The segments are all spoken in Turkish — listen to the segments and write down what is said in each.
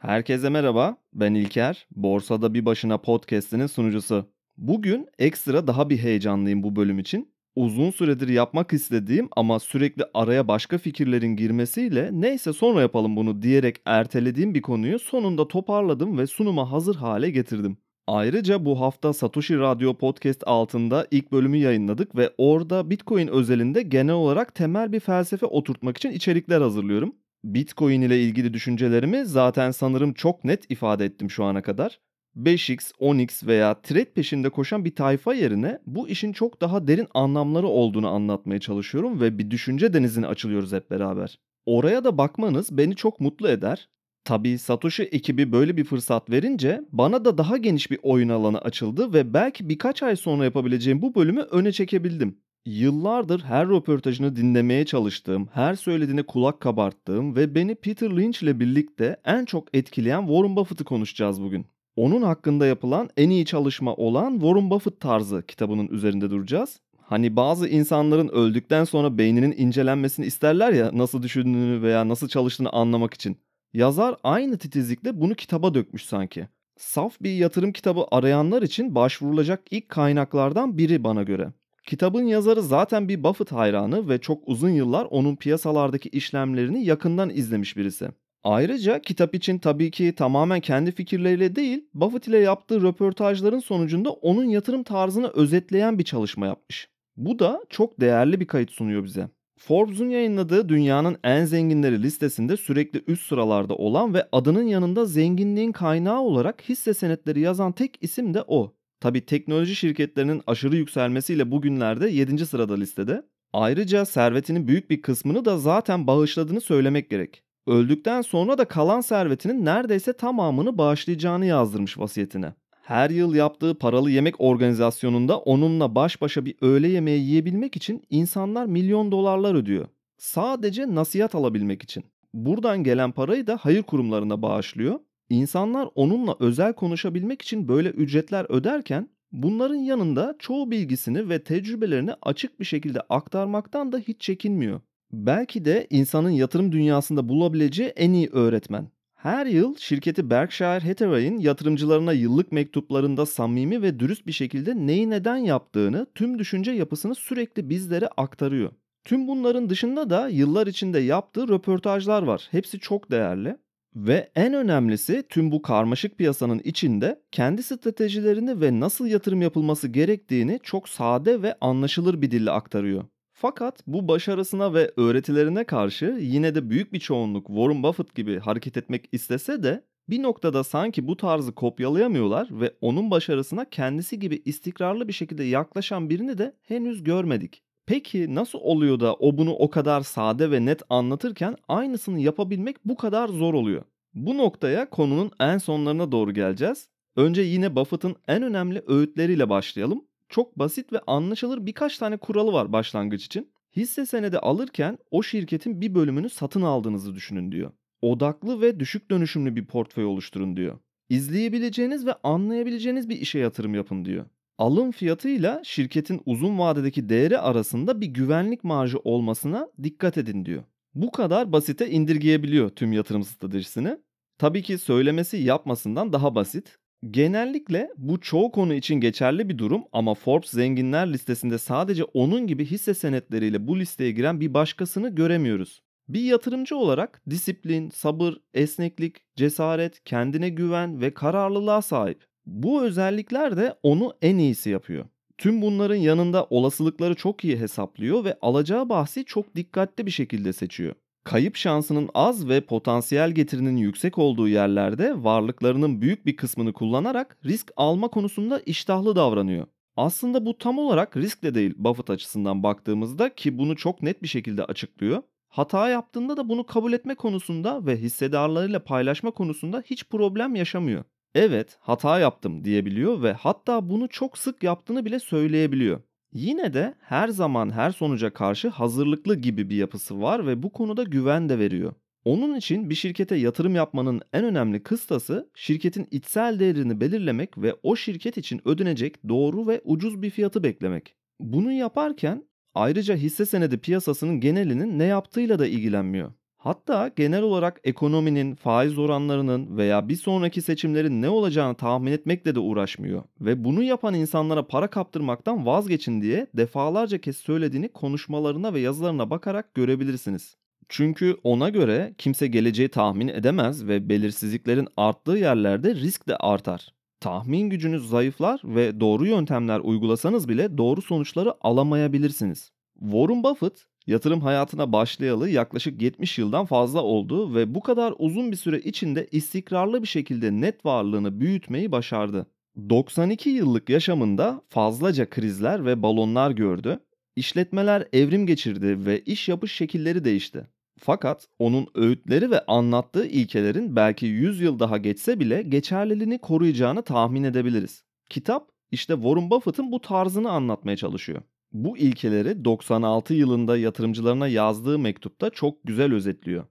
Herkese merhaba, ben İlker. Borsada Bir Başına podcast'inin sunucusu. Bugün ekstra daha bir heyecanlıyım bu bölüm için. Uzun süredir yapmak istediğim ama sürekli araya başka fikirlerin girmesiyle neyse sonra yapalım bunu diyerek ertelediğim bir konuyu sonunda toparladım ve sunuma hazır hale getirdim. Ayrıca bu hafta Satoshi Radyo Podcast altında ilk bölümü yayınladık ve orada Bitcoin özelinde genel olarak temel bir felsefe oturtmak için içerikler hazırlıyorum. Bitcoin ile ilgili düşüncelerimi zaten sanırım çok net ifade ettim şu ana kadar. 5x, 10x veya trade peşinde koşan bir tayfa yerine bu işin çok daha derin anlamları olduğunu anlatmaya çalışıyorum ve bir düşünce denizine açılıyoruz hep beraber. Oraya da bakmanız beni çok mutlu eder. Tabii Satoshi ekibi böyle bir fırsat verince bana da daha geniş bir oyun alanı açıldı ve belki birkaç ay sonra yapabileceğim bu bölümü öne çekebildim. Yıllardır her röportajını dinlemeye çalıştığım, her söylediğine kulak kabarttığım ve beni Peter Lynch ile birlikte en çok etkileyen Warren Buffett'ı konuşacağız bugün. Onun hakkında yapılan en iyi çalışma olan Warren Buffett tarzı kitabının üzerinde duracağız. Hani bazı insanların öldükten sonra beyninin incelenmesini isterler ya nasıl düşündüğünü veya nasıl çalıştığını anlamak için. Yazar aynı titizlikle bunu kitaba dökmüş sanki. Saf bir yatırım kitabı arayanlar için başvurulacak ilk kaynaklardan biri bana göre. Kitabın yazarı zaten bir Buffett hayranı ve çok uzun yıllar onun piyasalardaki işlemlerini yakından izlemiş birisi. Ayrıca kitap için tabii ki tamamen kendi fikirleriyle değil, Buffett ile yaptığı röportajların sonucunda onun yatırım tarzını özetleyen bir çalışma yapmış. Bu da çok değerli bir kayıt sunuyor bize. Forbes'un yayınladığı dünyanın en zenginleri listesinde sürekli üst sıralarda olan ve adının yanında zenginliğin kaynağı olarak hisse senetleri yazan tek isim de o. Tabi teknoloji şirketlerinin aşırı yükselmesiyle bugünlerde 7. sırada listede. Ayrıca servetinin büyük bir kısmını da zaten bağışladığını söylemek gerek. Öldükten sonra da kalan servetinin neredeyse tamamını bağışlayacağını yazdırmış vasiyetine. Her yıl yaptığı paralı yemek organizasyonunda onunla baş başa bir öğle yemeği yiyebilmek için insanlar milyon dolarlar ödüyor. Sadece nasihat alabilmek için. Buradan gelen parayı da hayır kurumlarına bağışlıyor İnsanlar onunla özel konuşabilmek için böyle ücretler öderken bunların yanında çoğu bilgisini ve tecrübelerini açık bir şekilde aktarmaktan da hiç çekinmiyor. Belki de insanın yatırım dünyasında bulabileceği en iyi öğretmen. Her yıl şirketi Berkshire Hathaway'in yatırımcılarına yıllık mektuplarında samimi ve dürüst bir şekilde neyi neden yaptığını, tüm düşünce yapısını sürekli bizlere aktarıyor. Tüm bunların dışında da yıllar içinde yaptığı röportajlar var. Hepsi çok değerli. Ve en önemlisi tüm bu karmaşık piyasanın içinde kendi stratejilerini ve nasıl yatırım yapılması gerektiğini çok sade ve anlaşılır bir dille aktarıyor. Fakat bu başarısına ve öğretilerine karşı yine de büyük bir çoğunluk Warren Buffett gibi hareket etmek istese de bir noktada sanki bu tarzı kopyalayamıyorlar ve onun başarısına kendisi gibi istikrarlı bir şekilde yaklaşan birini de henüz görmedik. Peki nasıl oluyor da o bunu o kadar sade ve net anlatırken aynısını yapabilmek bu kadar zor oluyor? Bu noktaya konunun en sonlarına doğru geleceğiz. Önce yine Buffett'ın en önemli öğütleriyle başlayalım. Çok basit ve anlaşılır birkaç tane kuralı var başlangıç için. Hisse senedi alırken o şirketin bir bölümünü satın aldığınızı düşünün diyor. Odaklı ve düşük dönüşümlü bir portföy oluşturun diyor. İzleyebileceğiniz ve anlayabileceğiniz bir işe yatırım yapın diyor alım fiyatıyla şirketin uzun vadedeki değeri arasında bir güvenlik marjı olmasına dikkat edin diyor. Bu kadar basite indirgeyebiliyor tüm yatırım stratejisini. Tabii ki söylemesi yapmasından daha basit. Genellikle bu çoğu konu için geçerli bir durum ama Forbes zenginler listesinde sadece onun gibi hisse senetleriyle bu listeye giren bir başkasını göremiyoruz. Bir yatırımcı olarak disiplin, sabır, esneklik, cesaret, kendine güven ve kararlılığa sahip. Bu özellikler de onu en iyisi yapıyor. Tüm bunların yanında olasılıkları çok iyi hesaplıyor ve alacağı bahsi çok dikkatli bir şekilde seçiyor. Kayıp şansının az ve potansiyel getirinin yüksek olduğu yerlerde varlıklarının büyük bir kısmını kullanarak risk alma konusunda iştahlı davranıyor. Aslında bu tam olarak risk de değil Buffett açısından baktığımızda ki bunu çok net bir şekilde açıklıyor. Hata yaptığında da bunu kabul etme konusunda ve hissedarlarıyla paylaşma konusunda hiç problem yaşamıyor. Evet, hata yaptım diyebiliyor ve hatta bunu çok sık yaptığını bile söyleyebiliyor. Yine de her zaman her sonuca karşı hazırlıklı gibi bir yapısı var ve bu konuda güven de veriyor. Onun için bir şirkete yatırım yapmanın en önemli kıstası şirketin içsel değerini belirlemek ve o şirket için ödenecek doğru ve ucuz bir fiyatı beklemek. Bunu yaparken ayrıca hisse senedi piyasasının genelinin ne yaptığıyla da ilgilenmiyor. Hatta genel olarak ekonominin, faiz oranlarının veya bir sonraki seçimlerin ne olacağını tahmin etmekle de uğraşmıyor ve bunu yapan insanlara para kaptırmaktan vazgeçin diye defalarca kez söylediğini konuşmalarına ve yazılarına bakarak görebilirsiniz. Çünkü ona göre kimse geleceği tahmin edemez ve belirsizliklerin arttığı yerlerde risk de artar. Tahmin gücünüz zayıflar ve doğru yöntemler uygulasanız bile doğru sonuçları alamayabilirsiniz. Warren Buffett yatırım hayatına başlayalı yaklaşık 70 yıldan fazla oldu ve bu kadar uzun bir süre içinde istikrarlı bir şekilde net varlığını büyütmeyi başardı. 92 yıllık yaşamında fazlaca krizler ve balonlar gördü. İşletmeler evrim geçirdi ve iş yapış şekilleri değişti. Fakat onun öğütleri ve anlattığı ilkelerin belki 100 yıl daha geçse bile geçerliliğini koruyacağını tahmin edebiliriz. Kitap işte Warren Buffett'ın bu tarzını anlatmaya çalışıyor. Bu ilkeleri 96 yılında yatırımcılarına yazdığı mektupta çok güzel özetliyor.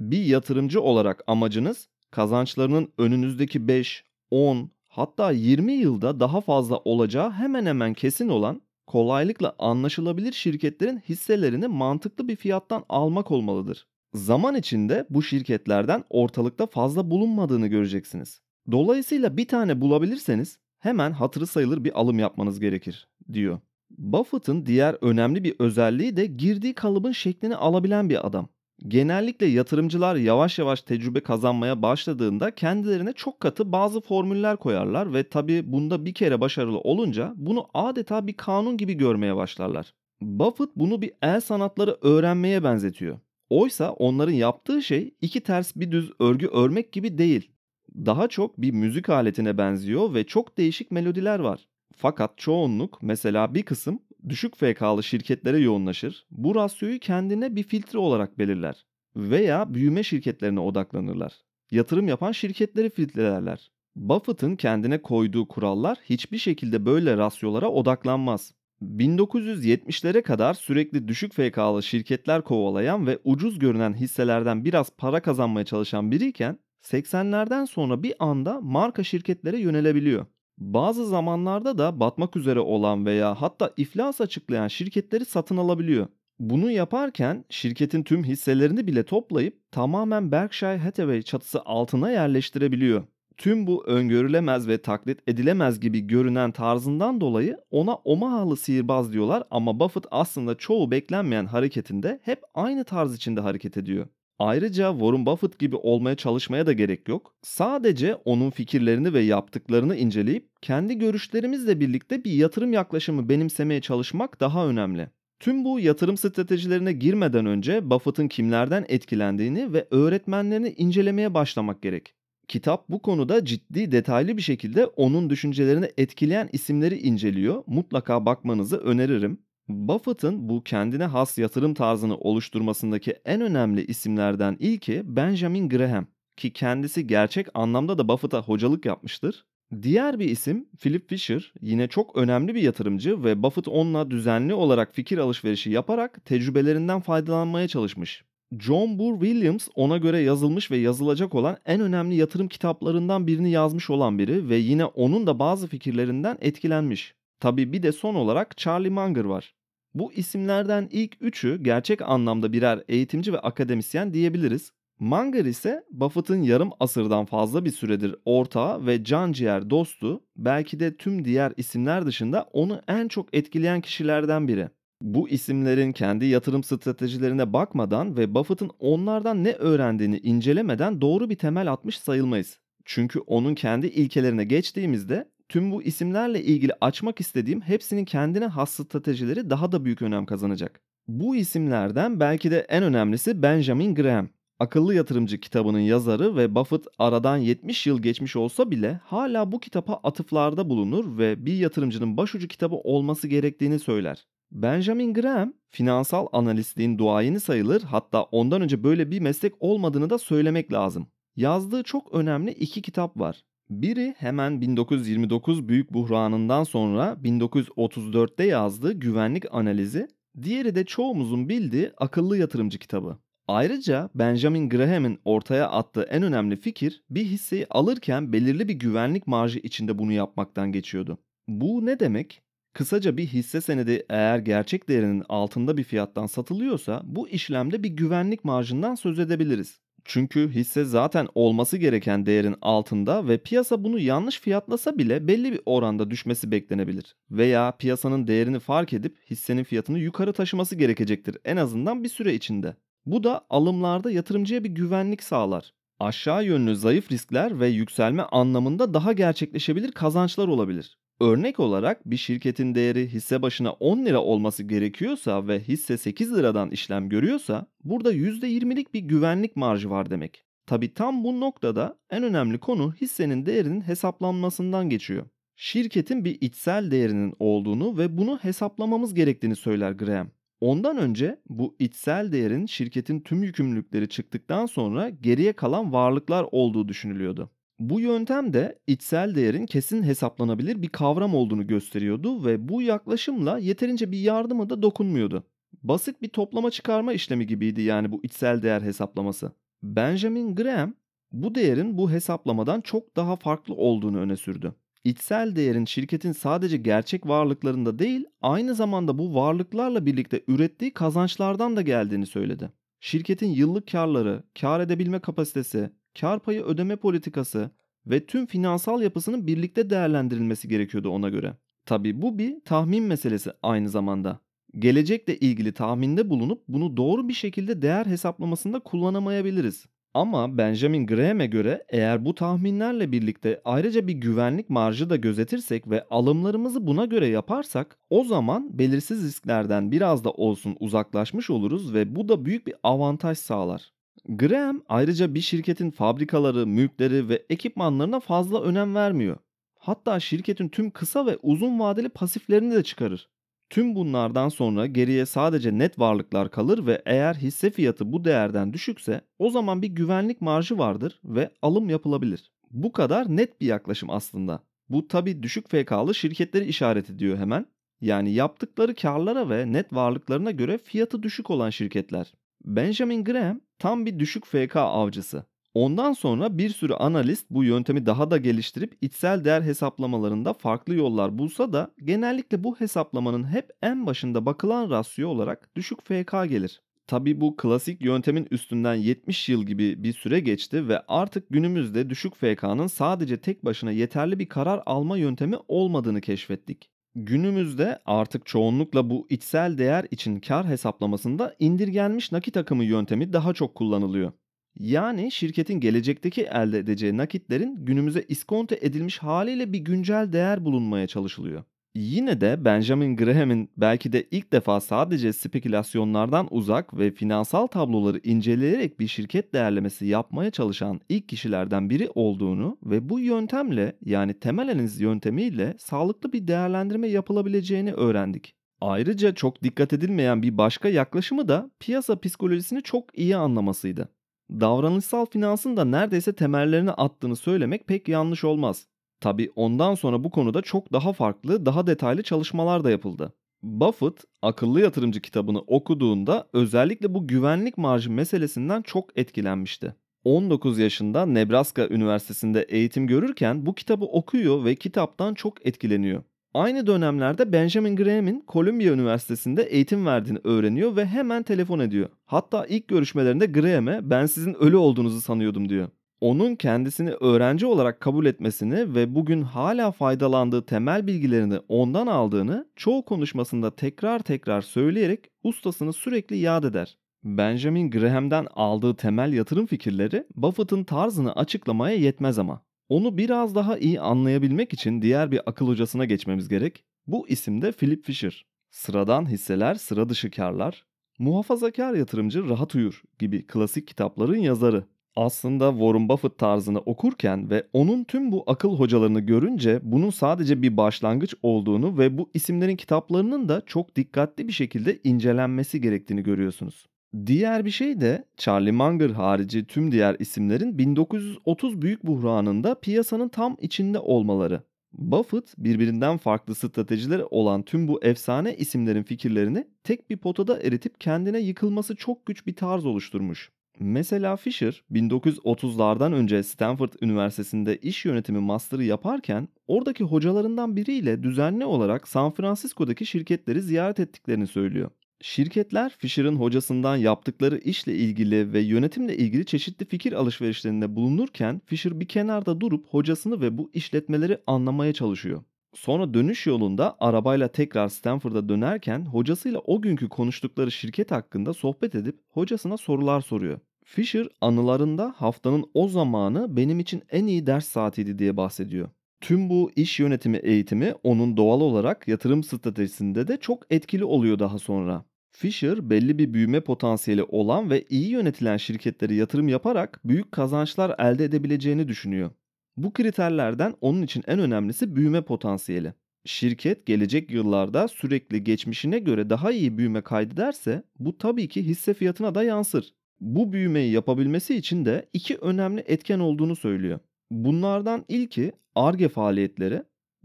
Bir yatırımcı olarak amacınız kazançlarının önünüzdeki 5, 10 hatta 20 yılda daha fazla olacağı hemen hemen kesin olan kolaylıkla anlaşılabilir şirketlerin hisselerini mantıklı bir fiyattan almak olmalıdır. Zaman içinde bu şirketlerden ortalıkta fazla bulunmadığını göreceksiniz. Dolayısıyla bir tane bulabilirseniz hemen hatırı sayılır bir alım yapmanız gerekir, diyor. Buffett'ın diğer önemli bir özelliği de girdiği kalıbın şeklini alabilen bir adam. Genellikle yatırımcılar yavaş yavaş tecrübe kazanmaya başladığında kendilerine çok katı bazı formüller koyarlar ve tabi bunda bir kere başarılı olunca bunu adeta bir kanun gibi görmeye başlarlar. Buffett bunu bir el sanatları öğrenmeye benzetiyor. Oysa onların yaptığı şey iki ters bir düz örgü örmek gibi değil. Daha çok bir müzik aletine benziyor ve çok değişik melodiler var. Fakat çoğunluk mesela bir kısım düşük FK'lı şirketlere yoğunlaşır. Bu rasyoyu kendine bir filtre olarak belirler veya büyüme şirketlerine odaklanırlar. Yatırım yapan şirketleri filtrelerler. Buffett'ın kendine koyduğu kurallar hiçbir şekilde böyle rasyolara odaklanmaz. 1970'lere kadar sürekli düşük FK'lı şirketler kovalayan ve ucuz görünen hisselerden biraz para kazanmaya çalışan biriyken 80'lerden sonra bir anda marka şirketlere yönelebiliyor. Bazı zamanlarda da batmak üzere olan veya hatta iflas açıklayan şirketleri satın alabiliyor. Bunu yaparken şirketin tüm hisselerini bile toplayıp tamamen Berkshire Hathaway çatısı altına yerleştirebiliyor. Tüm bu öngörülemez ve taklit edilemez gibi görünen tarzından dolayı ona Omahalı sihirbaz diyorlar ama Buffett aslında çoğu beklenmeyen hareketinde hep aynı tarz içinde hareket ediyor. Ayrıca Warren Buffett gibi olmaya çalışmaya da gerek yok. Sadece onun fikirlerini ve yaptıklarını inceleyip kendi görüşlerimizle birlikte bir yatırım yaklaşımı benimsemeye çalışmak daha önemli. Tüm bu yatırım stratejilerine girmeden önce Buffett'ın kimlerden etkilendiğini ve öğretmenlerini incelemeye başlamak gerek. Kitap bu konuda ciddi detaylı bir şekilde onun düşüncelerini etkileyen isimleri inceliyor. Mutlaka bakmanızı öneririm. Buffett'ın bu kendine has yatırım tarzını oluşturmasındaki en önemli isimlerden ilki Benjamin Graham ki kendisi gerçek anlamda da Buffett'a hocalık yapmıştır. Diğer bir isim Philip Fisher yine çok önemli bir yatırımcı ve Buffett onunla düzenli olarak fikir alışverişi yaparak tecrübelerinden faydalanmaya çalışmış. John Boor Williams ona göre yazılmış ve yazılacak olan en önemli yatırım kitaplarından birini yazmış olan biri ve yine onun da bazı fikirlerinden etkilenmiş. Tabi bir de son olarak Charlie Munger var. Bu isimlerden ilk üçü gerçek anlamda birer eğitimci ve akademisyen diyebiliriz. Munger ise Buffett'ın yarım asırdan fazla bir süredir ortağı ve can ciğer dostu, belki de tüm diğer isimler dışında onu en çok etkileyen kişilerden biri. Bu isimlerin kendi yatırım stratejilerine bakmadan ve Buffett'ın onlardan ne öğrendiğini incelemeden doğru bir temel atmış sayılmayız. Çünkü onun kendi ilkelerine geçtiğimizde tüm bu isimlerle ilgili açmak istediğim hepsinin kendine has stratejileri daha da büyük önem kazanacak. Bu isimlerden belki de en önemlisi Benjamin Graham. Akıllı Yatırımcı kitabının yazarı ve Buffett aradan 70 yıl geçmiş olsa bile hala bu kitapa atıflarda bulunur ve bir yatırımcının başucu kitabı olması gerektiğini söyler. Benjamin Graham finansal analistliğin duayeni sayılır hatta ondan önce böyle bir meslek olmadığını da söylemek lazım. Yazdığı çok önemli iki kitap var. Biri hemen 1929 büyük buhranından sonra 1934'te yazdığı güvenlik analizi, diğeri de çoğumuzun bildiği akıllı yatırımcı kitabı. Ayrıca Benjamin Graham'in ortaya attığı en önemli fikir bir hisseyi alırken belirli bir güvenlik marjı içinde bunu yapmaktan geçiyordu. Bu ne demek? Kısaca bir hisse senedi eğer gerçek değerinin altında bir fiyattan satılıyorsa bu işlemde bir güvenlik marjından söz edebiliriz. Çünkü hisse zaten olması gereken değerin altında ve piyasa bunu yanlış fiyatlasa bile belli bir oranda düşmesi beklenebilir. Veya piyasanın değerini fark edip hissenin fiyatını yukarı taşıması gerekecektir en azından bir süre içinde. Bu da alımlarda yatırımcıya bir güvenlik sağlar. Aşağı yönlü zayıf riskler ve yükselme anlamında daha gerçekleşebilir kazançlar olabilir. Örnek olarak bir şirketin değeri hisse başına 10 lira olması gerekiyorsa ve hisse 8 liradan işlem görüyorsa burada %20'lik bir güvenlik marjı var demek. Tabi tam bu noktada en önemli konu hissenin değerinin hesaplanmasından geçiyor. Şirketin bir içsel değerinin olduğunu ve bunu hesaplamamız gerektiğini söyler Graham. Ondan önce bu içsel değerin şirketin tüm yükümlülükleri çıktıktan sonra geriye kalan varlıklar olduğu düşünülüyordu. Bu yöntem de içsel değerin kesin hesaplanabilir bir kavram olduğunu gösteriyordu ve bu yaklaşımla yeterince bir yardıma da dokunmuyordu. Basit bir toplama çıkarma işlemi gibiydi yani bu içsel değer hesaplaması. Benjamin Graham bu değerin bu hesaplamadan çok daha farklı olduğunu öne sürdü. İçsel değerin şirketin sadece gerçek varlıklarında değil, aynı zamanda bu varlıklarla birlikte ürettiği kazançlardan da geldiğini söyledi. Şirketin yıllık karları, kar edebilme kapasitesi, kar payı ödeme politikası ve tüm finansal yapısının birlikte değerlendirilmesi gerekiyordu ona göre. Tabi bu bir tahmin meselesi aynı zamanda. Gelecekle ilgili tahminde bulunup bunu doğru bir şekilde değer hesaplamasında kullanamayabiliriz. Ama Benjamin Graham'e göre eğer bu tahminlerle birlikte ayrıca bir güvenlik marjı da gözetirsek ve alımlarımızı buna göre yaparsak o zaman belirsiz risklerden biraz da olsun uzaklaşmış oluruz ve bu da büyük bir avantaj sağlar. Graham ayrıca bir şirketin fabrikaları, mülkleri ve ekipmanlarına fazla önem vermiyor. Hatta şirketin tüm kısa ve uzun vadeli pasiflerini de çıkarır. Tüm bunlardan sonra geriye sadece net varlıklar kalır ve eğer hisse fiyatı bu değerden düşükse o zaman bir güvenlik marjı vardır ve alım yapılabilir. Bu kadar net bir yaklaşım aslında. Bu tabi düşük FK'lı şirketleri işaret ediyor hemen. Yani yaptıkları karlara ve net varlıklarına göre fiyatı düşük olan şirketler. Benjamin Graham tam bir düşük FK avcısı. Ondan sonra bir sürü analist bu yöntemi daha da geliştirip içsel değer hesaplamalarında farklı yollar bulsa da genellikle bu hesaplamanın hep en başında bakılan rasyo olarak düşük FK gelir. Tabi bu klasik yöntemin üstünden 70 yıl gibi bir süre geçti ve artık günümüzde düşük FK'nın sadece tek başına yeterli bir karar alma yöntemi olmadığını keşfettik. Günümüzde artık çoğunlukla bu içsel değer için kar hesaplamasında indirgenmiş nakit akımı yöntemi daha çok kullanılıyor. Yani şirketin gelecekteki elde edeceği nakitlerin günümüze iskonto edilmiş haliyle bir güncel değer bulunmaya çalışılıyor. Yine de Benjamin Graham'in belki de ilk defa sadece spekülasyonlardan uzak ve finansal tabloları inceleyerek bir şirket değerlemesi yapmaya çalışan ilk kişilerden biri olduğunu ve bu yöntemle yani temel analiz yöntemiyle sağlıklı bir değerlendirme yapılabileceğini öğrendik. Ayrıca çok dikkat edilmeyen bir başka yaklaşımı da piyasa psikolojisini çok iyi anlamasıydı. Davranışsal finansın da neredeyse temellerini attığını söylemek pek yanlış olmaz. Tabi ondan sonra bu konuda çok daha farklı, daha detaylı çalışmalar da yapıldı. Buffett akıllı yatırımcı kitabını okuduğunda özellikle bu güvenlik marjı meselesinden çok etkilenmişti. 19 yaşında Nebraska Üniversitesi'nde eğitim görürken bu kitabı okuyor ve kitaptan çok etkileniyor. Aynı dönemlerde Benjamin Graham'in Columbia Üniversitesi'nde eğitim verdiğini öğreniyor ve hemen telefon ediyor. Hatta ilk görüşmelerinde Graham'e ben sizin ölü olduğunuzu sanıyordum diyor onun kendisini öğrenci olarak kabul etmesini ve bugün hala faydalandığı temel bilgilerini ondan aldığını çoğu konuşmasında tekrar tekrar söyleyerek ustasını sürekli yad eder. Benjamin Graham'den aldığı temel yatırım fikirleri Buffett'ın tarzını açıklamaya yetmez ama. Onu biraz daha iyi anlayabilmek için diğer bir akıl hocasına geçmemiz gerek. Bu isim de Philip Fisher. Sıradan hisseler, sıra dışı karlar, muhafazakar yatırımcı rahat uyur gibi klasik kitapların yazarı aslında Warren Buffett tarzını okurken ve onun tüm bu akıl hocalarını görünce bunun sadece bir başlangıç olduğunu ve bu isimlerin kitaplarının da çok dikkatli bir şekilde incelenmesi gerektiğini görüyorsunuz. Diğer bir şey de Charlie Munger harici tüm diğer isimlerin 1930 büyük buhranında piyasanın tam içinde olmaları. Buffett birbirinden farklı stratejileri olan tüm bu efsane isimlerin fikirlerini tek bir potada eritip kendine yıkılması çok güç bir tarz oluşturmuş. Mesela Fisher 1930'lardan önce Stanford Üniversitesi'nde iş yönetimi master'ı yaparken oradaki hocalarından biriyle düzenli olarak San Francisco'daki şirketleri ziyaret ettiklerini söylüyor. Şirketler Fisher'ın hocasından yaptıkları işle ilgili ve yönetimle ilgili çeşitli fikir alışverişlerinde bulunurken Fisher bir kenarda durup hocasını ve bu işletmeleri anlamaya çalışıyor. Sonra dönüş yolunda arabayla tekrar Stanford'a dönerken hocasıyla o günkü konuştukları şirket hakkında sohbet edip hocasına sorular soruyor. Fisher anılarında haftanın o zamanı benim için en iyi ders saatiydi diye bahsediyor. Tüm bu iş yönetimi eğitimi onun doğal olarak yatırım stratejisinde de çok etkili oluyor daha sonra. Fisher belli bir büyüme potansiyeli olan ve iyi yönetilen şirketlere yatırım yaparak büyük kazançlar elde edebileceğini düşünüyor. Bu kriterlerden onun için en önemlisi büyüme potansiyeli. Şirket gelecek yıllarda sürekli geçmişine göre daha iyi büyüme kaydederse bu tabii ki hisse fiyatına da yansır. Bu büyümeyi yapabilmesi için de iki önemli etken olduğunu söylüyor. Bunlardan ilki ARGE faaliyetleri,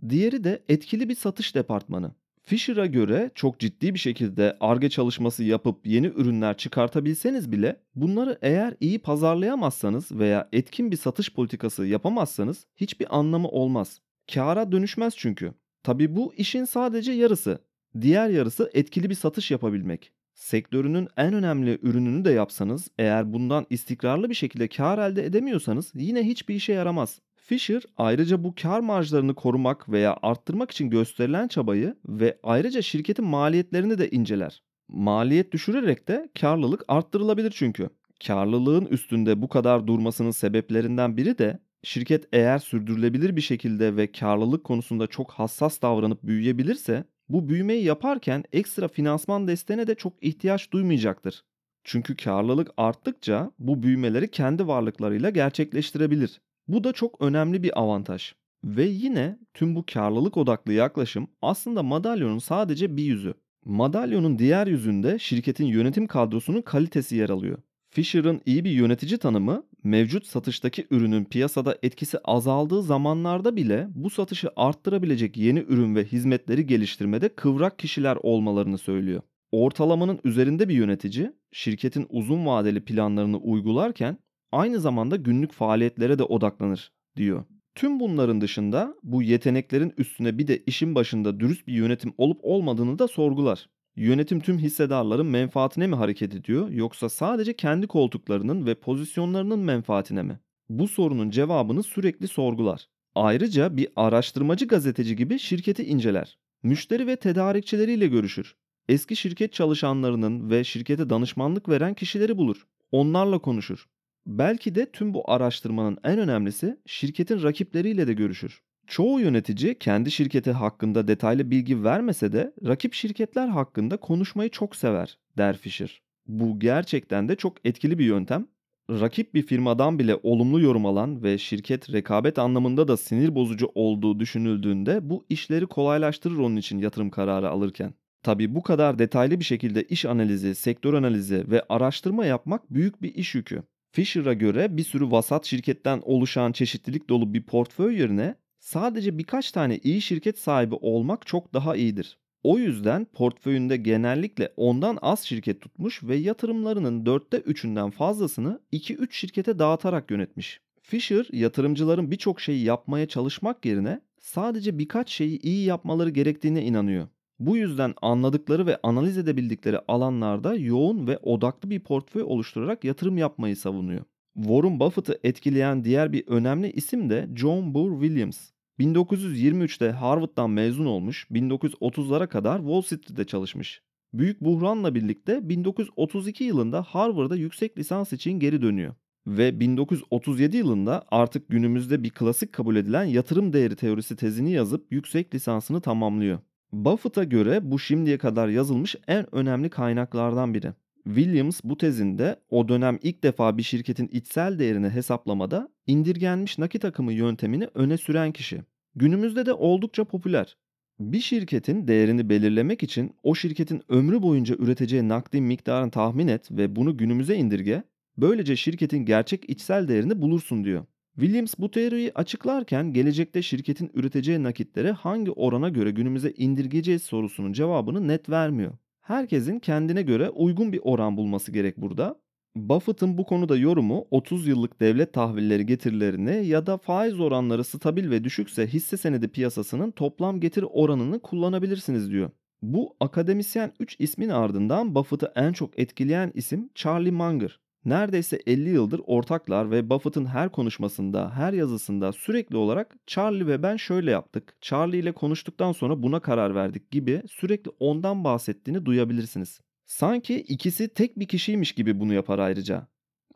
diğeri de etkili bir satış departmanı. Fisher'a göre çok ciddi bir şekilde ARGE çalışması yapıp yeni ürünler çıkartabilseniz bile bunları eğer iyi pazarlayamazsanız veya etkin bir satış politikası yapamazsanız hiçbir anlamı olmaz. Kâra dönüşmez çünkü. Tabi bu işin sadece yarısı. Diğer yarısı etkili bir satış yapabilmek. Sektörünün en önemli ürününü de yapsanız eğer bundan istikrarlı bir şekilde kar elde edemiyorsanız yine hiçbir işe yaramaz. Fisher ayrıca bu kar marjlarını korumak veya arttırmak için gösterilen çabayı ve ayrıca şirketin maliyetlerini de inceler. Maliyet düşürerek de karlılık arttırılabilir çünkü. Karlılığın üstünde bu kadar durmasının sebeplerinden biri de şirket eğer sürdürülebilir bir şekilde ve karlılık konusunda çok hassas davranıp büyüyebilirse bu büyümeyi yaparken ekstra finansman desteğine de çok ihtiyaç duymayacaktır. Çünkü karlılık arttıkça bu büyümeleri kendi varlıklarıyla gerçekleştirebilir. Bu da çok önemli bir avantaj. Ve yine tüm bu karlılık odaklı yaklaşım aslında madalyonun sadece bir yüzü. Madalyonun diğer yüzünde şirketin yönetim kadrosunun kalitesi yer alıyor. Fisher'ın iyi bir yönetici tanımı mevcut satıştaki ürünün piyasada etkisi azaldığı zamanlarda bile bu satışı arttırabilecek yeni ürün ve hizmetleri geliştirmede kıvrak kişiler olmalarını söylüyor. Ortalamanın üzerinde bir yönetici şirketin uzun vadeli planlarını uygularken aynı zamanda günlük faaliyetlere de odaklanır diyor. Tüm bunların dışında bu yeteneklerin üstüne bir de işin başında dürüst bir yönetim olup olmadığını da sorgular. Yönetim tüm hissedarların menfaatine mi hareket ediyor yoksa sadece kendi koltuklarının ve pozisyonlarının menfaatine mi? Bu sorunun cevabını sürekli sorgular. Ayrıca bir araştırmacı gazeteci gibi şirketi inceler. Müşteri ve tedarikçileriyle görüşür. Eski şirket çalışanlarının ve şirkete danışmanlık veren kişileri bulur. Onlarla konuşur. Belki de tüm bu araştırmanın en önemlisi şirketin rakipleriyle de görüşür. Çoğu yönetici kendi şirketi hakkında detaylı bilgi vermese de rakip şirketler hakkında konuşmayı çok sever, der Fisher. Bu gerçekten de çok etkili bir yöntem. Rakip bir firmadan bile olumlu yorum alan ve şirket rekabet anlamında da sinir bozucu olduğu düşünüldüğünde bu işleri kolaylaştırır onun için yatırım kararı alırken. Tabi bu kadar detaylı bir şekilde iş analizi, sektör analizi ve araştırma yapmak büyük bir iş yükü. Fisher'a göre bir sürü vasat şirketten oluşan çeşitlilik dolu bir portföy yerine sadece birkaç tane iyi şirket sahibi olmak çok daha iyidir. O yüzden portföyünde genellikle ondan az şirket tutmuş ve yatırımlarının dörtte üçünden fazlasını 2-3 şirkete dağıtarak yönetmiş. Fisher yatırımcıların birçok şeyi yapmaya çalışmak yerine sadece birkaç şeyi iyi yapmaları gerektiğine inanıyor. Bu yüzden anladıkları ve analiz edebildikleri alanlarda yoğun ve odaklı bir portföy oluşturarak yatırım yapmayı savunuyor. Warren Buffett'ı etkileyen diğer bir önemli isim de John Boor Williams. 1923'te Harvard'dan mezun olmuş, 1930'lara kadar Wall Street'te çalışmış. Büyük buhranla birlikte 1932 yılında Harvard'a yüksek lisans için geri dönüyor. Ve 1937 yılında artık günümüzde bir klasik kabul edilen yatırım değeri teorisi tezini yazıp yüksek lisansını tamamlıyor. Buffett'a göre bu şimdiye kadar yazılmış en önemli kaynaklardan biri. Williams bu tezinde o dönem ilk defa bir şirketin içsel değerini hesaplamada indirgenmiş nakit akımı yöntemini öne süren kişi. Günümüzde de oldukça popüler. Bir şirketin değerini belirlemek için o şirketin ömrü boyunca üreteceği nakdin miktarını tahmin et ve bunu günümüze indirge. Böylece şirketin gerçek içsel değerini bulursun diyor. Williams bu teoriyi açıklarken gelecekte şirketin üreteceği nakitleri hangi orana göre günümüze indirgeyeceğiz sorusunun cevabını net vermiyor. Herkesin kendine göre uygun bir oran bulması gerek burada. Buffett'ın bu konuda yorumu 30 yıllık devlet tahvilleri getirilerini ya da faiz oranları stabil ve düşükse hisse senedi piyasasının toplam getiri oranını kullanabilirsiniz diyor. Bu akademisyen 3 ismin ardından Buffett'ı en çok etkileyen isim Charlie Munger. Neredeyse 50 yıldır ortaklar ve Buffett'ın her konuşmasında, her yazısında sürekli olarak Charlie ve ben şöyle yaptık, Charlie ile konuştuktan sonra buna karar verdik gibi sürekli ondan bahsettiğini duyabilirsiniz. Sanki ikisi tek bir kişiymiş gibi bunu yapar ayrıca.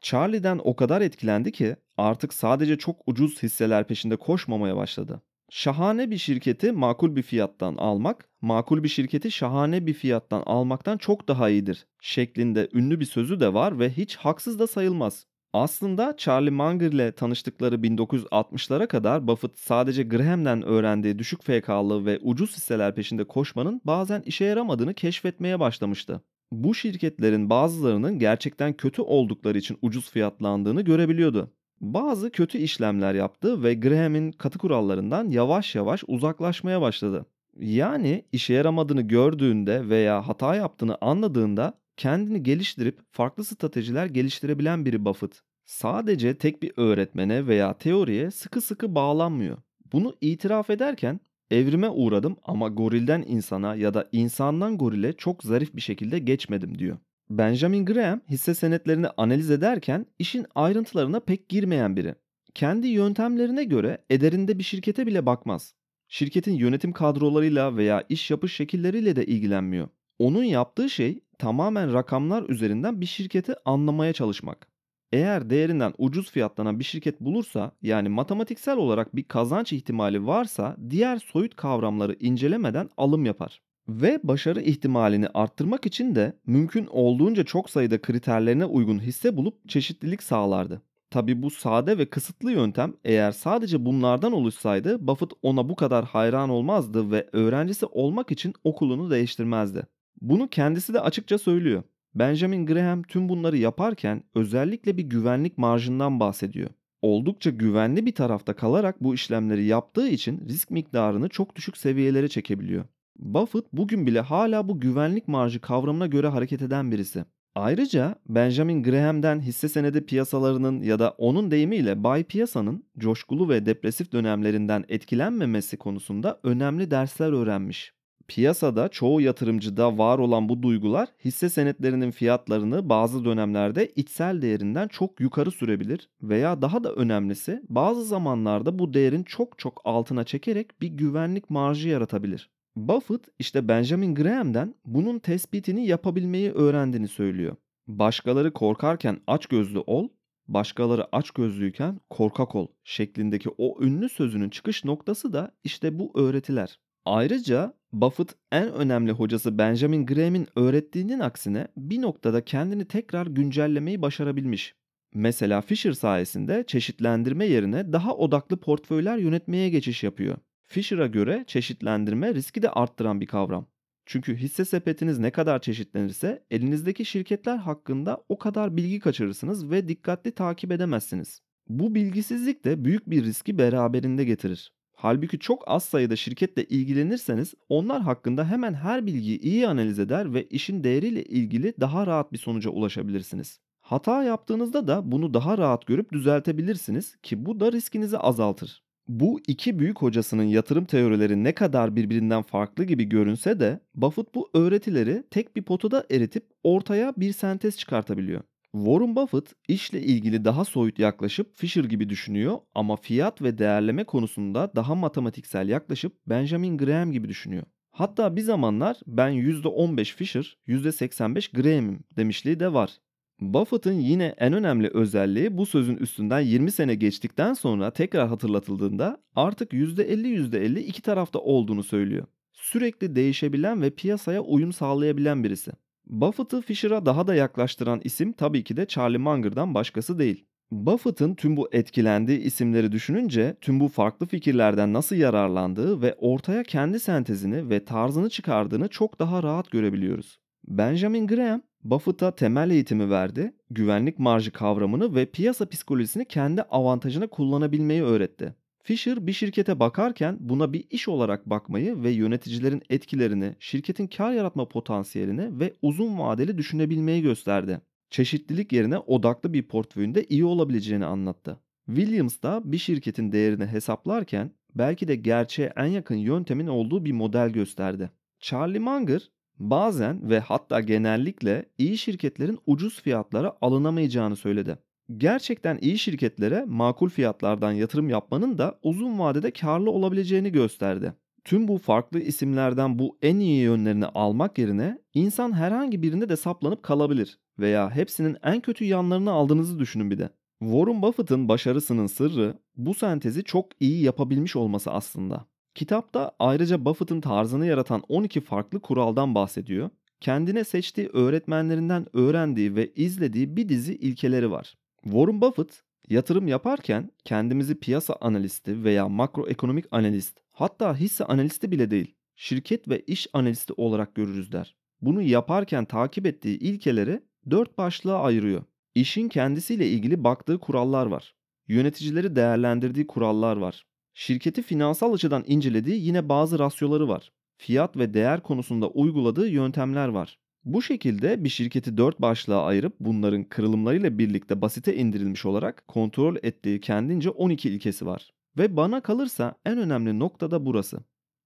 Charlie'den o kadar etkilendi ki artık sadece çok ucuz hisseler peşinde koşmamaya başladı. Şahane bir şirketi makul bir fiyattan almak, makul bir şirketi şahane bir fiyattan almaktan çok daha iyidir şeklinde ünlü bir sözü de var ve hiç haksız da sayılmaz. Aslında Charlie Munger ile tanıştıkları 1960'lara kadar Buffett sadece Graham'den öğrendiği düşük FK'lı ve ucuz hisseler peşinde koşmanın bazen işe yaramadığını keşfetmeye başlamıştı. Bu şirketlerin bazılarının gerçekten kötü oldukları için ucuz fiyatlandığını görebiliyordu. Bazı kötü işlemler yaptı ve Graham'in katı kurallarından yavaş yavaş uzaklaşmaya başladı. Yani işe yaramadığını gördüğünde veya hata yaptığını anladığında kendini geliştirip farklı stratejiler geliştirebilen biri Buffett. Sadece tek bir öğretmene veya teoriye sıkı sıkı bağlanmıyor. Bunu itiraf ederken evrime uğradım ama gorilden insana ya da insandan gorile çok zarif bir şekilde geçmedim diyor. Benjamin Graham hisse senetlerini analiz ederken işin ayrıntılarına pek girmeyen biri. Kendi yöntemlerine göre ederinde bir şirkete bile bakmaz. Şirketin yönetim kadrolarıyla veya iş yapış şekilleriyle de ilgilenmiyor. Onun yaptığı şey tamamen rakamlar üzerinden bir şirketi anlamaya çalışmak. Eğer değerinden ucuz fiyatlanan bir şirket bulursa yani matematiksel olarak bir kazanç ihtimali varsa diğer soyut kavramları incelemeden alım yapar. Ve başarı ihtimalini arttırmak için de mümkün olduğunca çok sayıda kriterlerine uygun hisse bulup çeşitlilik sağlardı. Tabi bu sade ve kısıtlı yöntem eğer sadece bunlardan oluşsaydı Buffett ona bu kadar hayran olmazdı ve öğrencisi olmak için okulunu değiştirmezdi. Bunu kendisi de açıkça söylüyor. Benjamin Graham tüm bunları yaparken özellikle bir güvenlik marjından bahsediyor. Oldukça güvenli bir tarafta kalarak bu işlemleri yaptığı için risk miktarını çok düşük seviyelere çekebiliyor. Buffett bugün bile hala bu güvenlik marjı kavramına göre hareket eden birisi. Ayrıca Benjamin Graham'den hisse senedi piyasalarının ya da onun deyimiyle bay piyasanın coşkulu ve depresif dönemlerinden etkilenmemesi konusunda önemli dersler öğrenmiş. Piyasada çoğu yatırımcıda var olan bu duygular hisse senetlerinin fiyatlarını bazı dönemlerde içsel değerinden çok yukarı sürebilir veya daha da önemlisi bazı zamanlarda bu değerin çok çok altına çekerek bir güvenlik marjı yaratabilir. Buffett işte Benjamin Graham'den bunun tespitini yapabilmeyi öğrendiğini söylüyor. Başkaları korkarken aç gözlü ol, başkaları aç gözlüyken korkak ol şeklindeki o ünlü sözünün çıkış noktası da işte bu öğretiler. Ayrıca Buffett en önemli hocası Benjamin Graham'in öğrettiğinin aksine bir noktada kendini tekrar güncellemeyi başarabilmiş. Mesela Fisher sayesinde çeşitlendirme yerine daha odaklı portföyler yönetmeye geçiş yapıyor. Fisher'a göre çeşitlendirme riski de arttıran bir kavram. Çünkü hisse sepetiniz ne kadar çeşitlenirse elinizdeki şirketler hakkında o kadar bilgi kaçırırsınız ve dikkatli takip edemezsiniz. Bu bilgisizlik de büyük bir riski beraberinde getirir. Halbuki çok az sayıda şirketle ilgilenirseniz onlar hakkında hemen her bilgiyi iyi analiz eder ve işin değeriyle ilgili daha rahat bir sonuca ulaşabilirsiniz. Hata yaptığınızda da bunu daha rahat görüp düzeltebilirsiniz ki bu da riskinizi azaltır. Bu iki büyük hocasının yatırım teorileri ne kadar birbirinden farklı gibi görünse de Buffett bu öğretileri tek bir potada eritip ortaya bir sentez çıkartabiliyor. Warren Buffett işle ilgili daha soyut yaklaşıp Fisher gibi düşünüyor ama fiyat ve değerleme konusunda daha matematiksel yaklaşıp Benjamin Graham gibi düşünüyor. Hatta bir zamanlar ben %15 Fisher, %85 Graham'im demişliği de var. Buffett'ın yine en önemli özelliği bu sözün üstünden 20 sene geçtikten sonra tekrar hatırlatıldığında artık %50 %50 iki tarafta olduğunu söylüyor. Sürekli değişebilen ve piyasaya uyum sağlayabilen birisi. Buffett'ı Fisher'a daha da yaklaştıran isim tabii ki de Charlie Munger'dan başkası değil. Buffett'ın tüm bu etkilendiği isimleri düşününce tüm bu farklı fikirlerden nasıl yararlandığı ve ortaya kendi sentezini ve tarzını çıkardığını çok daha rahat görebiliyoruz. Benjamin Graham Buffett'a temel eğitimi verdi, güvenlik marjı kavramını ve piyasa psikolojisini kendi avantajına kullanabilmeyi öğretti. Fisher bir şirkete bakarken buna bir iş olarak bakmayı ve yöneticilerin etkilerini, şirketin kar yaratma potansiyelini ve uzun vadeli düşünebilmeyi gösterdi. çeşitlilik yerine odaklı bir portföyünde iyi olabileceğini anlattı. Williams da bir şirketin değerini hesaplarken belki de gerçeğe en yakın yöntemin olduğu bir model gösterdi. Charlie Munger bazen ve hatta genellikle iyi şirketlerin ucuz fiyatlara alınamayacağını söyledi. Gerçekten iyi şirketlere makul fiyatlardan yatırım yapmanın da uzun vadede karlı olabileceğini gösterdi. Tüm bu farklı isimlerden bu en iyi yönlerini almak yerine insan herhangi birinde de saplanıp kalabilir veya hepsinin en kötü yanlarını aldığınızı düşünün bir de. Warren Buffett'ın başarısının sırrı bu sentezi çok iyi yapabilmiş olması aslında. Kitapta ayrıca Buffett'ın tarzını yaratan 12 farklı kuraldan bahsediyor. Kendine seçtiği öğretmenlerinden öğrendiği ve izlediği bir dizi ilkeleri var. Warren Buffett yatırım yaparken kendimizi piyasa analisti veya makroekonomik analist hatta hisse analisti bile değil şirket ve iş analisti olarak görürüz der. Bunu yaparken takip ettiği ilkeleri dört başlığa ayırıyor. İşin kendisiyle ilgili baktığı kurallar var. Yöneticileri değerlendirdiği kurallar var. Şirketi finansal açıdan incelediği yine bazı rasyoları var. Fiyat ve değer konusunda uyguladığı yöntemler var. Bu şekilde bir şirketi dört başlığa ayırıp bunların kırılımlarıyla birlikte basite indirilmiş olarak kontrol ettiği kendince 12 ilkesi var. Ve bana kalırsa en önemli nokta da burası.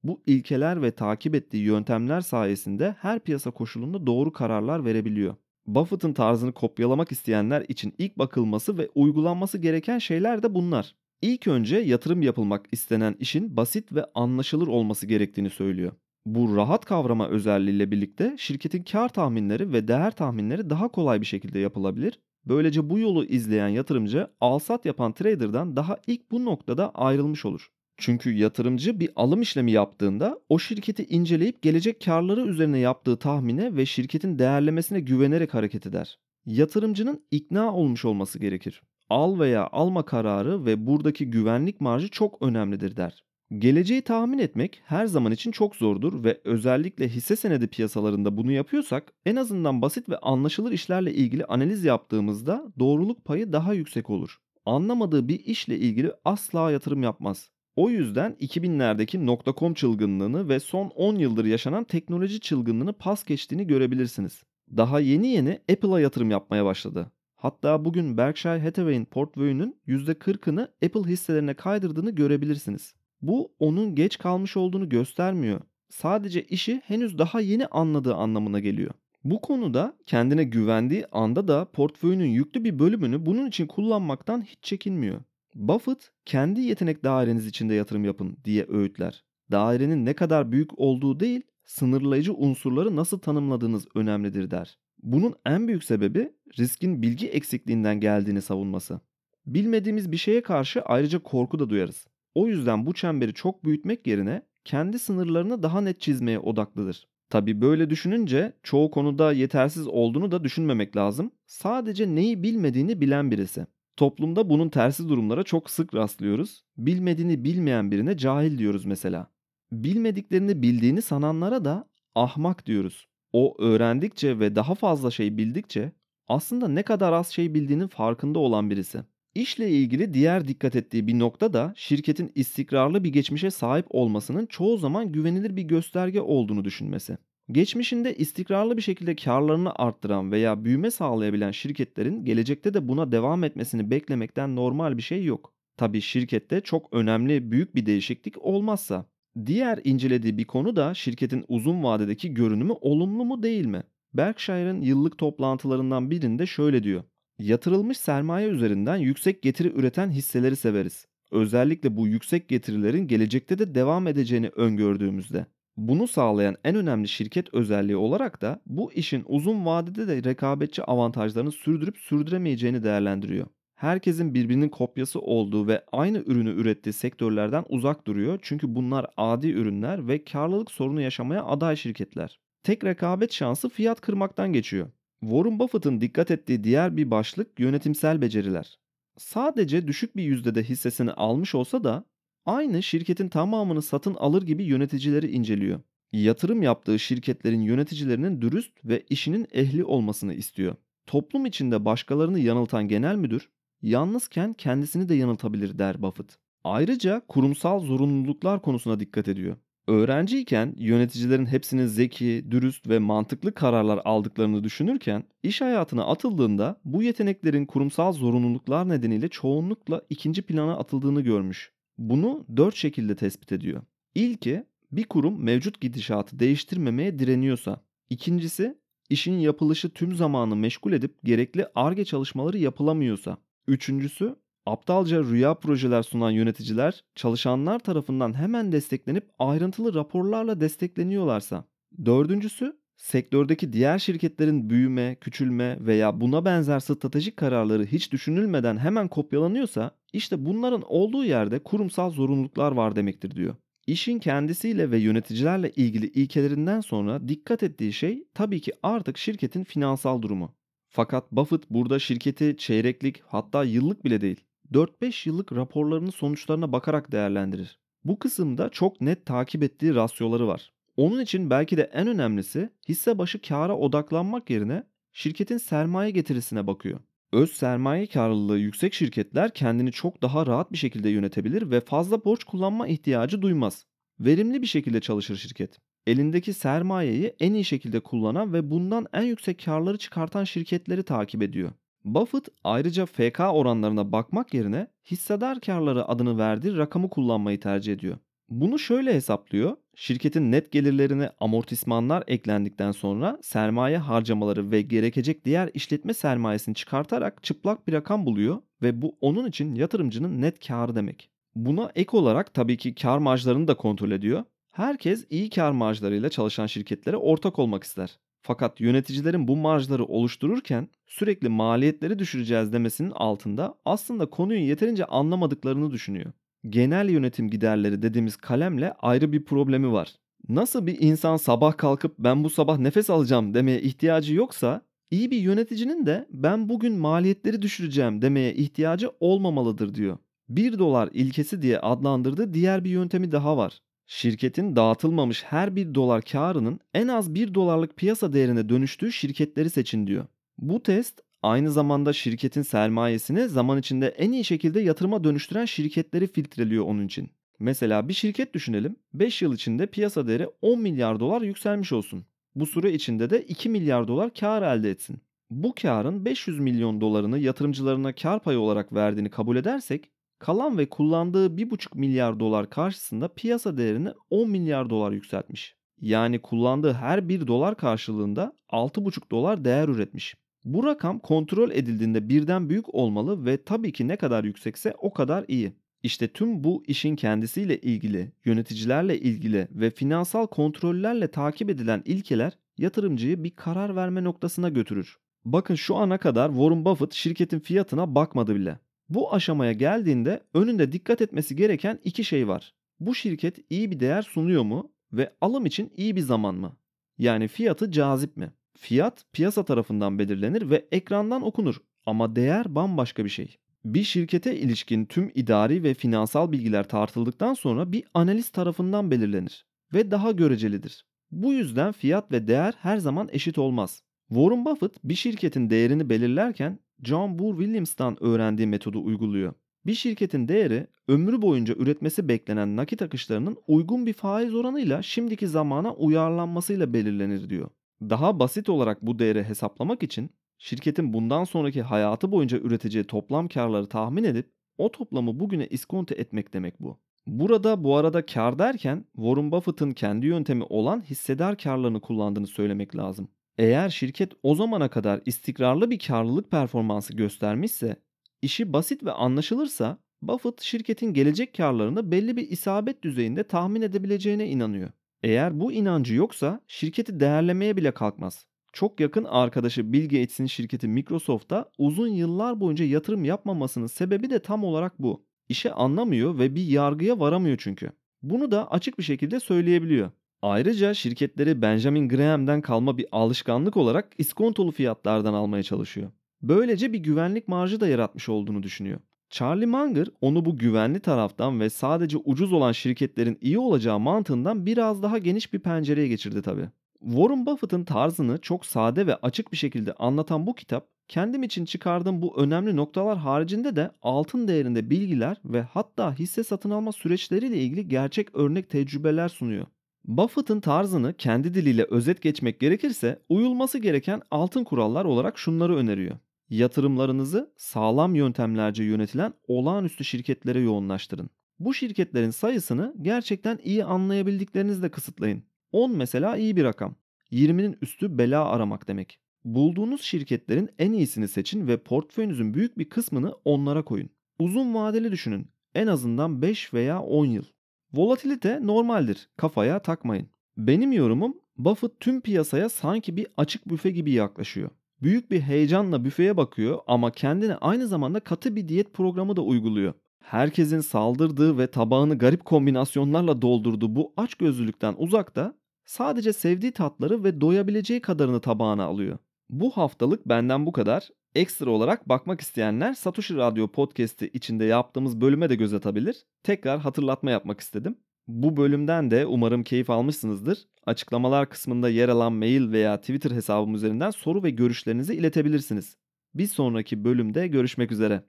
Bu ilkeler ve takip ettiği yöntemler sayesinde her piyasa koşulunda doğru kararlar verebiliyor. Buffett'ın tarzını kopyalamak isteyenler için ilk bakılması ve uygulanması gereken şeyler de bunlar. İlk önce yatırım yapılmak istenen işin basit ve anlaşılır olması gerektiğini söylüyor. Bu rahat kavrama özelliğiyle birlikte şirketin kar tahminleri ve değer tahminleri daha kolay bir şekilde yapılabilir. Böylece bu yolu izleyen yatırımcı alsat yapan trader'dan daha ilk bu noktada ayrılmış olur. Çünkü yatırımcı bir alım işlemi yaptığında o şirketi inceleyip gelecek karları üzerine yaptığı tahmine ve şirketin değerlemesine güvenerek hareket eder. Yatırımcının ikna olmuş olması gerekir. Al veya alma kararı ve buradaki güvenlik marjı çok önemlidir der. Geleceği tahmin etmek her zaman için çok zordur ve özellikle hisse senedi piyasalarında bunu yapıyorsak en azından basit ve anlaşılır işlerle ilgili analiz yaptığımızda doğruluk payı daha yüksek olur. Anlamadığı bir işle ilgili asla yatırım yapmaz. O yüzden 2000'lerdeki .com çılgınlığını ve son 10 yıldır yaşanan teknoloji çılgınlığını pas geçtiğini görebilirsiniz. Daha yeni yeni Apple'a yatırım yapmaya başladı. Hatta bugün Berkshire Hathaway'in portföyünün %40'ını Apple hisselerine kaydırdığını görebilirsiniz. Bu onun geç kalmış olduğunu göstermiyor. Sadece işi henüz daha yeni anladığı anlamına geliyor. Bu konuda kendine güvendiği anda da portföyünün yüklü bir bölümünü bunun için kullanmaktan hiç çekinmiyor. Buffett kendi yetenek daireniz içinde yatırım yapın diye öğütler. Dairenin ne kadar büyük olduğu değil, sınırlayıcı unsurları nasıl tanımladığınız önemlidir der. Bunun en büyük sebebi riskin bilgi eksikliğinden geldiğini savunması. Bilmediğimiz bir şeye karşı ayrıca korku da duyarız. O yüzden bu çemberi çok büyütmek yerine kendi sınırlarını daha net çizmeye odaklıdır. Tabi böyle düşününce çoğu konuda yetersiz olduğunu da düşünmemek lazım. Sadece neyi bilmediğini bilen birisi. Toplumda bunun tersi durumlara çok sık rastlıyoruz. Bilmediğini bilmeyen birine cahil diyoruz mesela. Bilmediklerini bildiğini sananlara da ahmak diyoruz. O öğrendikçe ve daha fazla şey bildikçe aslında ne kadar az şey bildiğinin farkında olan birisi. İşle ilgili diğer dikkat ettiği bir nokta da şirketin istikrarlı bir geçmişe sahip olmasının çoğu zaman güvenilir bir gösterge olduğunu düşünmesi. Geçmişinde istikrarlı bir şekilde karlarını arttıran veya büyüme sağlayabilen şirketlerin gelecekte de buna devam etmesini beklemekten normal bir şey yok. Tabii şirkette çok önemli büyük bir değişiklik olmazsa. Diğer incelediği bir konu da şirketin uzun vadedeki görünümü olumlu mu değil mi? Berkshire'ın yıllık toplantılarından birinde şöyle diyor. Yatırılmış sermaye üzerinden yüksek getiri üreten hisseleri severiz. Özellikle bu yüksek getirilerin gelecekte de devam edeceğini öngördüğümüzde. Bunu sağlayan en önemli şirket özelliği olarak da bu işin uzun vadede de rekabetçi avantajlarını sürdürüp sürdüremeyeceğini değerlendiriyor. Herkesin birbirinin kopyası olduğu ve aynı ürünü ürettiği sektörlerden uzak duruyor çünkü bunlar adi ürünler ve karlılık sorunu yaşamaya aday şirketler. Tek rekabet şansı fiyat kırmaktan geçiyor. Warren Buffett'ın dikkat ettiği diğer bir başlık yönetimsel beceriler. Sadece düşük bir yüzdede hissesini almış olsa da aynı şirketin tamamını satın alır gibi yöneticileri inceliyor. Yatırım yaptığı şirketlerin yöneticilerinin dürüst ve işinin ehli olmasını istiyor. Toplum içinde başkalarını yanıltan genel müdür, yalnızken kendisini de yanıltabilir der Buffett. Ayrıca kurumsal zorunluluklar konusuna dikkat ediyor. Öğrenciyken yöneticilerin hepsinin zeki, dürüst ve mantıklı kararlar aldıklarını düşünürken iş hayatına atıldığında bu yeteneklerin kurumsal zorunluluklar nedeniyle çoğunlukla ikinci plana atıldığını görmüş. Bunu dört şekilde tespit ediyor. İlki bir kurum mevcut gidişatı değiştirmemeye direniyorsa. İkincisi işin yapılışı tüm zamanı meşgul edip gerekli ARGE çalışmaları yapılamıyorsa. Üçüncüsü aptalca rüya projeler sunan yöneticiler çalışanlar tarafından hemen desteklenip ayrıntılı raporlarla destekleniyorlarsa. Dördüncüsü sektördeki diğer şirketlerin büyüme, küçülme veya buna benzer stratejik kararları hiç düşünülmeden hemen kopyalanıyorsa işte bunların olduğu yerde kurumsal zorunluluklar var demektir diyor. İşin kendisiyle ve yöneticilerle ilgili ilkelerinden sonra dikkat ettiği şey tabii ki artık şirketin finansal durumu. Fakat Buffett burada şirketi çeyreklik hatta yıllık bile değil 4-5 yıllık raporlarının sonuçlarına bakarak değerlendirir. Bu kısımda çok net takip ettiği rasyoları var. Onun için belki de en önemlisi hisse başı kâra odaklanmak yerine şirketin sermaye getirisine bakıyor. Öz sermaye karlılığı yüksek şirketler kendini çok daha rahat bir şekilde yönetebilir ve fazla borç kullanma ihtiyacı duymaz. Verimli bir şekilde çalışır şirket. Elindeki sermayeyi en iyi şekilde kullanan ve bundan en yüksek karları çıkartan şirketleri takip ediyor. Buffett ayrıca FK oranlarına bakmak yerine hissedar karları adını verdiği rakamı kullanmayı tercih ediyor. Bunu şöyle hesaplıyor. Şirketin net gelirlerine amortismanlar eklendikten sonra sermaye harcamaları ve gerekecek diğer işletme sermayesini çıkartarak çıplak bir rakam buluyor ve bu onun için yatırımcının net karı demek. Buna ek olarak tabii ki kar marjlarını da kontrol ediyor. Herkes iyi kar marjlarıyla çalışan şirketlere ortak olmak ister. Fakat yöneticilerin bu marjları oluştururken sürekli maliyetleri düşüreceğiz demesinin altında aslında konuyu yeterince anlamadıklarını düşünüyor. Genel yönetim giderleri dediğimiz kalemle ayrı bir problemi var. Nasıl bir insan sabah kalkıp ben bu sabah nefes alacağım demeye ihtiyacı yoksa iyi bir yöneticinin de ben bugün maliyetleri düşüreceğim demeye ihtiyacı olmamalıdır diyor. 1 dolar ilkesi diye adlandırdığı diğer bir yöntemi daha var. Şirketin dağıtılmamış her bir dolar karının en az 1 dolarlık piyasa değerine dönüştüğü şirketleri seçin diyor. Bu test aynı zamanda şirketin sermayesini zaman içinde en iyi şekilde yatırıma dönüştüren şirketleri filtreliyor onun için. Mesela bir şirket düşünelim. 5 yıl içinde piyasa değeri 10 milyar dolar yükselmiş olsun. Bu süre içinde de 2 milyar dolar kar elde etsin. Bu karın 500 milyon dolarını yatırımcılarına kar payı olarak verdiğini kabul edersek kalan ve kullandığı 1,5 milyar dolar karşısında piyasa değerini 10 milyar dolar yükseltmiş. Yani kullandığı her 1 dolar karşılığında 6,5 dolar değer üretmiş. Bu rakam kontrol edildiğinde birden büyük olmalı ve tabii ki ne kadar yüksekse o kadar iyi. İşte tüm bu işin kendisiyle ilgili, yöneticilerle ilgili ve finansal kontrollerle takip edilen ilkeler yatırımcıyı bir karar verme noktasına götürür. Bakın şu ana kadar Warren Buffett şirketin fiyatına bakmadı bile. Bu aşamaya geldiğinde önünde dikkat etmesi gereken iki şey var. Bu şirket iyi bir değer sunuyor mu ve alım için iyi bir zaman mı? Yani fiyatı cazip mi? Fiyat piyasa tarafından belirlenir ve ekrandan okunur ama değer bambaşka bir şey. Bir şirkete ilişkin tüm idari ve finansal bilgiler tartıldıktan sonra bir analist tarafından belirlenir ve daha görecelidir. Bu yüzden fiyat ve değer her zaman eşit olmaz. Warren Buffett bir şirketin değerini belirlerken John Boor Williams'tan öğrendiği metodu uyguluyor. Bir şirketin değeri ömrü boyunca üretmesi beklenen nakit akışlarının uygun bir faiz oranıyla şimdiki zamana uyarlanmasıyla belirlenir diyor. Daha basit olarak bu değeri hesaplamak için şirketin bundan sonraki hayatı boyunca üreteceği toplam karları tahmin edip o toplamı bugüne iskonto etmek demek bu. Burada bu arada kar derken Warren Buffett'ın kendi yöntemi olan hissedar karlarını kullandığını söylemek lazım. Eğer şirket o zamana kadar istikrarlı bir karlılık performansı göstermişse, işi basit ve anlaşılırsa Buffett şirketin gelecek karlarını belli bir isabet düzeyinde tahmin edebileceğine inanıyor. Eğer bu inancı yoksa şirketi değerlemeye bile kalkmaz. Çok yakın arkadaşı Bill Gates'in şirketi Microsoft'a uzun yıllar boyunca yatırım yapmamasının sebebi de tam olarak bu. İşe anlamıyor ve bir yargıya varamıyor çünkü. Bunu da açık bir şekilde söyleyebiliyor. Ayrıca şirketleri Benjamin Graham'den kalma bir alışkanlık olarak iskontolu fiyatlardan almaya çalışıyor. Böylece bir güvenlik marjı da yaratmış olduğunu düşünüyor. Charlie Munger onu bu güvenli taraftan ve sadece ucuz olan şirketlerin iyi olacağı mantığından biraz daha geniş bir pencereye geçirdi tabi. Warren Buffett'ın tarzını çok sade ve açık bir şekilde anlatan bu kitap, kendim için çıkardığım bu önemli noktalar haricinde de altın değerinde bilgiler ve hatta hisse satın alma süreçleriyle ilgili gerçek örnek tecrübeler sunuyor. Buffett'ın tarzını kendi diliyle özet geçmek gerekirse uyulması gereken altın kurallar olarak şunları öneriyor. Yatırımlarınızı sağlam yöntemlerce yönetilen olağanüstü şirketlere yoğunlaştırın. Bu şirketlerin sayısını gerçekten iyi anlayabildiklerinizle kısıtlayın. 10 mesela iyi bir rakam. 20'nin üstü bela aramak demek. Bulduğunuz şirketlerin en iyisini seçin ve portföyünüzün büyük bir kısmını onlara koyun. Uzun vadeli düşünün. En azından 5 veya 10 yıl. Volatilite normaldir. Kafaya takmayın. Benim yorumum Buffett tüm piyasaya sanki bir açık büfe gibi yaklaşıyor. Büyük bir heyecanla büfeye bakıyor ama kendine aynı zamanda katı bir diyet programı da uyguluyor. Herkesin saldırdığı ve tabağını garip kombinasyonlarla doldurduğu bu açgözlülükten uzakta sadece sevdiği tatları ve doyabileceği kadarını tabağına alıyor. Bu haftalık benden bu kadar. Ekstra olarak bakmak isteyenler Satoshi Radyo podcast'i içinde yaptığımız bölüme de göz atabilir. Tekrar hatırlatma yapmak istedim. Bu bölümden de umarım keyif almışsınızdır. Açıklamalar kısmında yer alan mail veya Twitter hesabım üzerinden soru ve görüşlerinizi iletebilirsiniz. Bir sonraki bölümde görüşmek üzere.